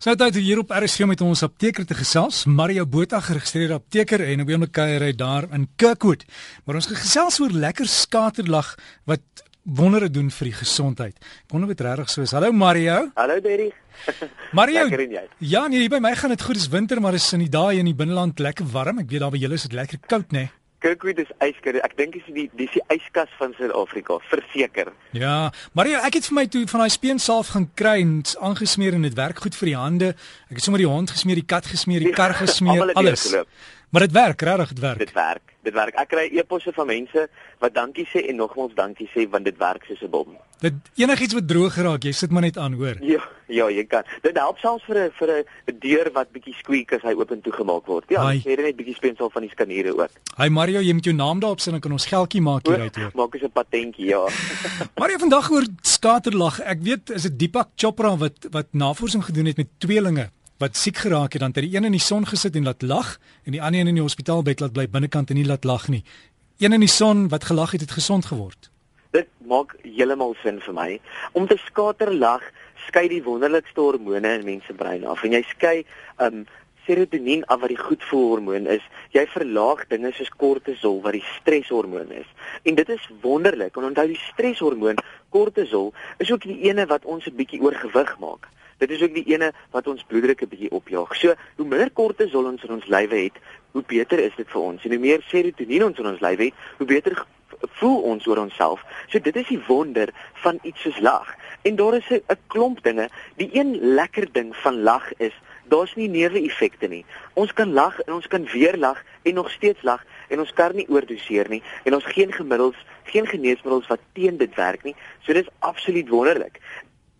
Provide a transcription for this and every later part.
Sy het hier op RSG met ons apteker te gesels, Mario Botha geregistreerde apteker en op 'n oomblik kuier hy daar in Kirkwood. Maar ons gesels oor lekker skaterlag wat wondere doen vir die gesondheid. Ek wonder wat regtig so is. Hallo Mario. Hallo Derry. Mario. Ja, nee, by my gaan dit goed. Dit is winter, maar is in die dae in die binneland lekker warm. Ek weet daar by julle is dit lekker koud, né? Nee? Kirkwood is yskas. Ek dink dis die dis die yskas van Suid-Afrika, verseker. Ja, maar ja, ek het vir my toe van daai speensalf gaan kry en aangesmeer en dit werk goed vir die hande. Ek het sommer die hond gesmeer, die kat gesmeer, die kar gesmeer, alles. Maar dit werk, regtig, dit werk. Dit werk. Dit werk. Ek kry e-posse van mense wat dankie sê en nogmaals dankie sê want dit werk soos 'n bom. Dit enigiets wat droog geraak, jy sit maar net aan, hoor. Ja, ja, jy kan. Dit help selfs vir 'n vir 'n deur wat bietjie squeak as hy oop en toe gemaak word. Ja, jy het net bietjie spensel van die skaniere ook. Hi Mario, jy moet jou naam daarop sit en kan ons geldjie maak hier uit hoor. Maak as 'n patentjie, ja. Mario vandag oor skaterlag. Ek weet is dit Deepak Chopra wat wat navorsing gedoen het met tweelinge wat siek geraak het dan die een in die son gesit en laat lag en die ander een in die hospitaalbed laat bly binnekant en nie laat lag nie. Een in die son wat gelag het, het gesond geword. Dit maak heeltemal sin vir my. Om te skater lag skei die wonderlikste hormone in mense brein af en jy skei um serotonien af wat die goedvoelhormoon is. Jy verlaag dinge soos kortisol wat die streshormoon is. En dit is wonderlik. En onthou die streshormoon, kortisol, is ook die ene wat ons 'n bietjie oorgewig maak. Dit is ook die ene wat ons bloeddruk 'n bietjie opjaag. So, hoe minder kortisol ons in ons lywe het, hoe beter is dit vir ons. En hoe meer serotonien ons in ons lywe het, hoe beter voel ons oor onsself. So dit is die wonder van iets soos lag. En daar is 'n klomp dinge. Die een lekker ding van lag is daar's nie neeweffekte nie. Ons kan lag en ons kan weer lag en nog steeds lag en ons kan nie oordoseer nie en ons geen gemiddels geen geneesmiddels wat teen dit werk nie. So dit is absoluut wonderlik.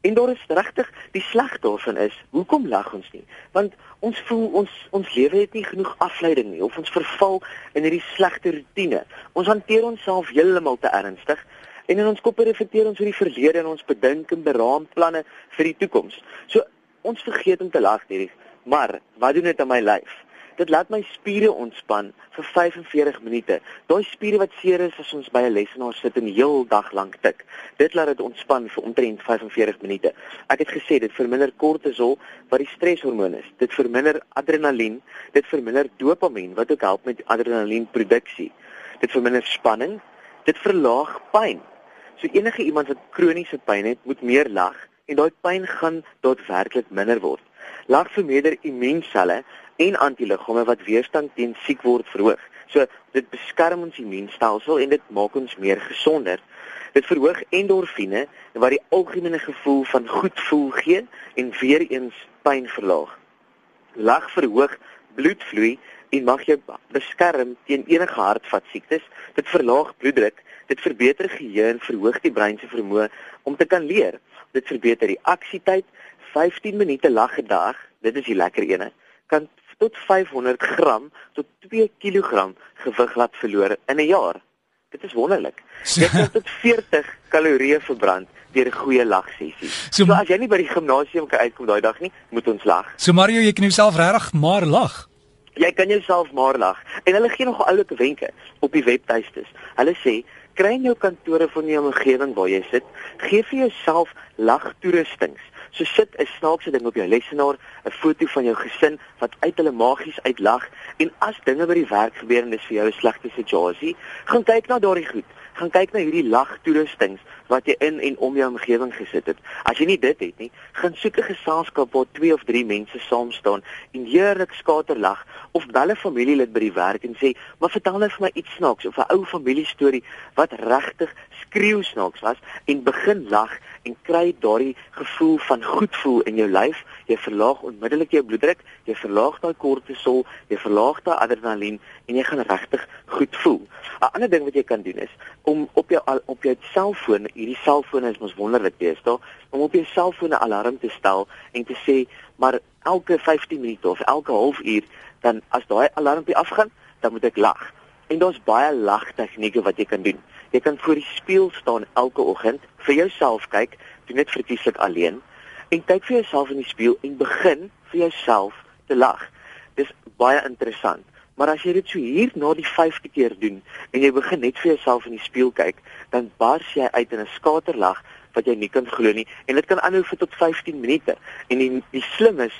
En daar is regtig die sleg daarvan is, hoekom lag ons nie? Want ons voel ons ons lewe het nie genoeg afleiding nie of ons verval in hierdie slegte rotine. Ons hanteer onsself heeltemal te ernstig en in ons koppe reflekteer ons oor die verlede en ons bedink en beraam planne vir die toekoms. So ons vergeet om te lag hierdie. Maar wat doen dit aan my lyf? Dit laat my spiere ontspan vir 45 minute. Daai spiere wat seer is as ons by 'n lesenaar sit en heel dag lank tik. Dit laat dit ontspan vir omtrent 45 minute. Ek het gesê dit verminder kortisol wat die stresshormoon is. Dit verminder adrenalien, dit verminder dopamien wat ook help met adrenalienproduksie. Dit verminder spanning, dit verlaag pyn. So enige iemand wat kroniese pyn het, moet meer lag en daai pyn gaan daadwerklik minder word. Lag vermeerder immuunselle en antiliggame wat weerstand teen siek word verhoog. So dit beskerm ons immuunstelsel en dit maak ons meer gesonder. Dit verhoog endorfine wat die algemene gevoel van goed voel gee en weer eens pyn verlaag. Lag verhoog bloedvloei en mag jou beskerm teen enige hartvaskiektes. Dit verlaag bloeddruk, dit verbeter geheue en verhoog die brein se vermoë om te kan leer. Dit verbeter die aksietyd. 15 minute lag 'n dag, dit is die lekker ene, kan tot 500 gram tot 2 kg gewig laat verloor in 'n jaar. Dit is wonderlik. Jy kan tot 40 kalorieë verbrand deur 'n goeie lagsessie. So, so as jy nie by die gimnasium kan uitkom daai dag nie, moet ons lag. So Mario, jy kan jouself regtig maar lag. Jy kan jouself maar lag. En hulle gee nog oulike wenke op die webtuistes. Hulle sê kry in jou kantore van jou omgewing waar jy sit, gee vir jouself lagtoerustings. So sit 'n snaakse ding op jou lesenaar, 'n foto van jou gesin wat uit hulle magies uitlag en as dinge by die werk gebeur en dis vir jou 'n slegte situasie, gaan kyk na daardie goed. Gaan kyk na hierdie lagtoerustings wat jy in en om jou omgewing gesit het. As jy nie dit het nie, gaan soek 'n geselskap waar 2 of 3 mense saam staan en heerlik skaterlag of bel 'n familielid by die werk en sê, "Maar vertel net vir my iets snaaks of 'n ou familiestorie wat regtig skreeu snaaks was en begin lag en kry daardie gevoel van goed voel in jou lyf. Jy verlaag onmiddellik jou bloeddruk, jy verlaag daai kortisol, jy verlaag daai adrenalien en jy gaan regtig goed voel. 'n Ander ding wat jy kan doen is om op jou op jou selfoon, hierdie selfone is mos wonderlik deesdae, om op jou selfoon 'n alarm te stel en te sê, maar elke 15 minute of elke halfuur dan as daai alarmpie afgaan, dan moet ek lag. En daar's baie lagtegnieke wat jy kan doen. Jy kan voor die spieël staan elke oggend, vir jouself kyk, doen dit verkieslik alleen en kyk vir jouself in die spieël en begin vir jouself te lag. Dis baie interessant. Maar as jy dit so hier na die 5de keer doen en jy begin net vir jouself in die spieël kyk, dan bars jy uit in 'n skaterlag wat jy nie kan glo nie en dit kan aanhou vir tot 15 minute. En die die slim is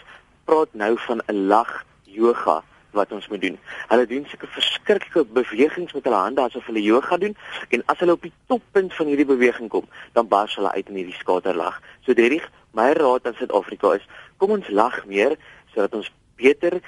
praat nou van 'n lag yoga wat ons moet doen. Hulle doen sulke verskriklike bewegings met hulle hande asof hulle yoga doen en as hulle op die toppunt van hierdie beweging kom, dan bars hulle uit in hierdie skaterlag. So Derrick, my raad aan Suid-Afrika is, kom ons lag meer sodat ons beter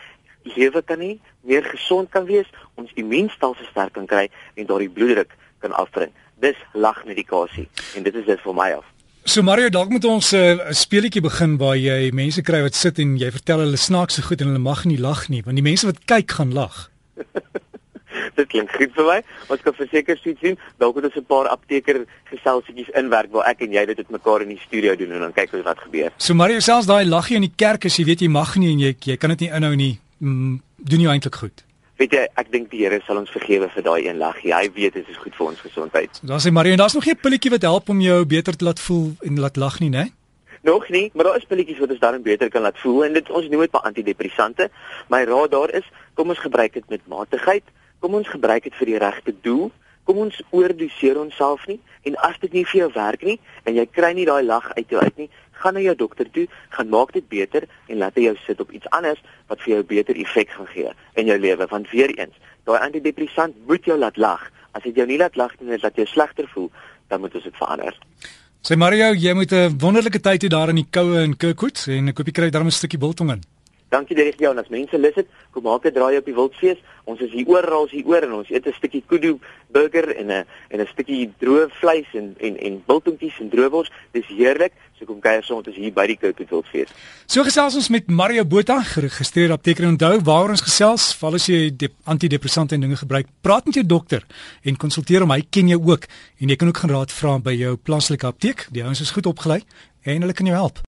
lewe kan hê, meer gesond kan wees, ons immuunstelsel sterk kan kry en daardie bloeddruk kan afbring. Dis lagmedikasie en dit is dit vir my af. So Mario, dalk moet ons eh, 'n uh, speletjie begin waar jy mense kry wat sit en jy vertel hulle snaakse goed en hulle mag nie lag nie, want die mense wat kyk gaan lag. dit klink goed vir my. Ons kan verseker sien, dalk moet ons 'n paar apteker geselsietjies inwerk waar ek en jy dit met mekaar in die studio doen en dan kyk ons wat gebeur. So Mario, selfs daai laggie in die kerk as jy weet jy mag nie en jy jy kan dit nie inhou nie, mm, doen jy eintlik goed. Weet jy, ek dink die Here sal ons vergewe vir daai een laggie. Hy weet dit is goed vir ons gesondheid. Dan sê Marie, en daar's nog 'n pilletjie wat help om jou beter te laat voel en laat lag nie, né? Nog nie, maar daar is pilletjies wat ons dan beter kan laat voel en dit ons noem dit pa antidepressante. My raad daar is, kom ons gebruik dit met matigheid. Kom ons gebruik dit vir die regte doel. Kom ons oordoseer onsself nie en as dit nie vir jou werk nie en jy kry nie daai lag uit jou uit nie, gaan na jou dokter toe, gaan maak dit beter en laat hy jou sit op iets anders wat vir jou beter effek gaan gee in jou lewe want weer eens, daai antidepressant moet jou laat lag. As dit jou nie laat lag nie, laat jou slegter voel, dan moet ons dit verander. Sê Mario, jy moet 'n wonderlike tyd hê daar in die koue in Kirkwood en ek hoop jy kry daar 'n stukkie biltong in. Dankie Derek jou en as mense lus het, kom maak 'n draai op die Wildfees. Ons is hier oral hier oor en ons eet 'n stukkie kudu burger en 'n en 'n stukkie droë vleis en en en biltongkies en droëwors. Dis heerlik. So kom kuier soms ons hier by die Kirkwood Wildfees. So gesels ons met Mario Botha, geregistreerde apteker en onthou waar ons gesels, val as jy antidepressante en dinge gebruik, praat met jou dokter en konsulteer hom. Hy ken jou ook en jy kan ook gaan raad vra by jou plaaslike apteek. Die ouens is goed opgelei en hulle kan jou help.